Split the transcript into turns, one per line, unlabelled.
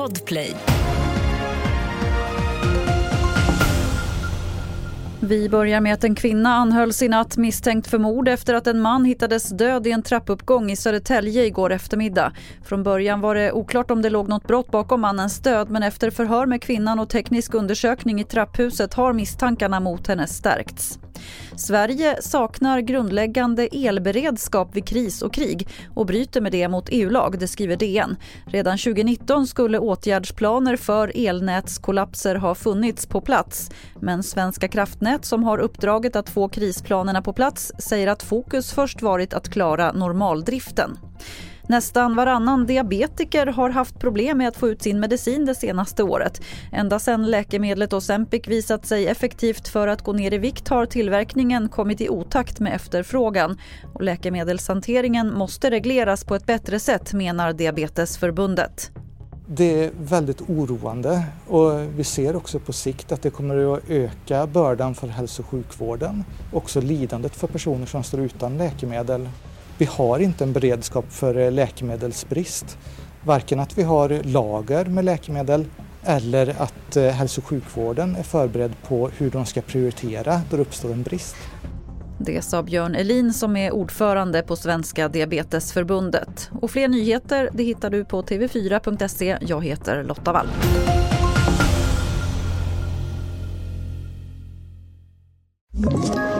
Podplay.
Vi börjar med att en kvinna anhölls i natt misstänkt för mord efter att en man hittades död i en trappuppgång i Södertälje igår eftermiddag. Från början var det oklart om det låg något brott bakom mannens död men efter förhör med kvinnan och teknisk undersökning i trapphuset har misstankarna mot henne stärkts. Sverige saknar grundläggande elberedskap vid kris och krig och bryter med det mot EU-lag, det skriver DN. Redan 2019 skulle åtgärdsplaner för elnätskollapser ha funnits på plats. Men Svenska kraftnät som har uppdraget att få krisplanerna på plats säger att fokus först varit att klara normaldriften. Nästan varannan diabetiker har haft problem med att få ut sin medicin det senaste året. Ända sedan läkemedlet Ozempic visat sig effektivt för att gå ner i vikt har tillverkningen kommit i otakt med efterfrågan. Och läkemedelshanteringen måste regleras på ett bättre sätt menar Diabetesförbundet.
Det är väldigt oroande och vi ser också på sikt att det kommer att öka bördan för hälso och sjukvården. Också lidandet för personer som står utan läkemedel. Vi har inte en beredskap för eh, läkemedelsbrist. Varken att vi har lager med läkemedel eller att eh, hälso och sjukvården är förberedd på hur de ska prioritera då det uppstår en brist.
Det sa Björn Elin som är ordförande på Svenska Diabetesförbundet. Och fler nyheter det hittar du på tv4.se. Jag heter Lotta Wall.
Ett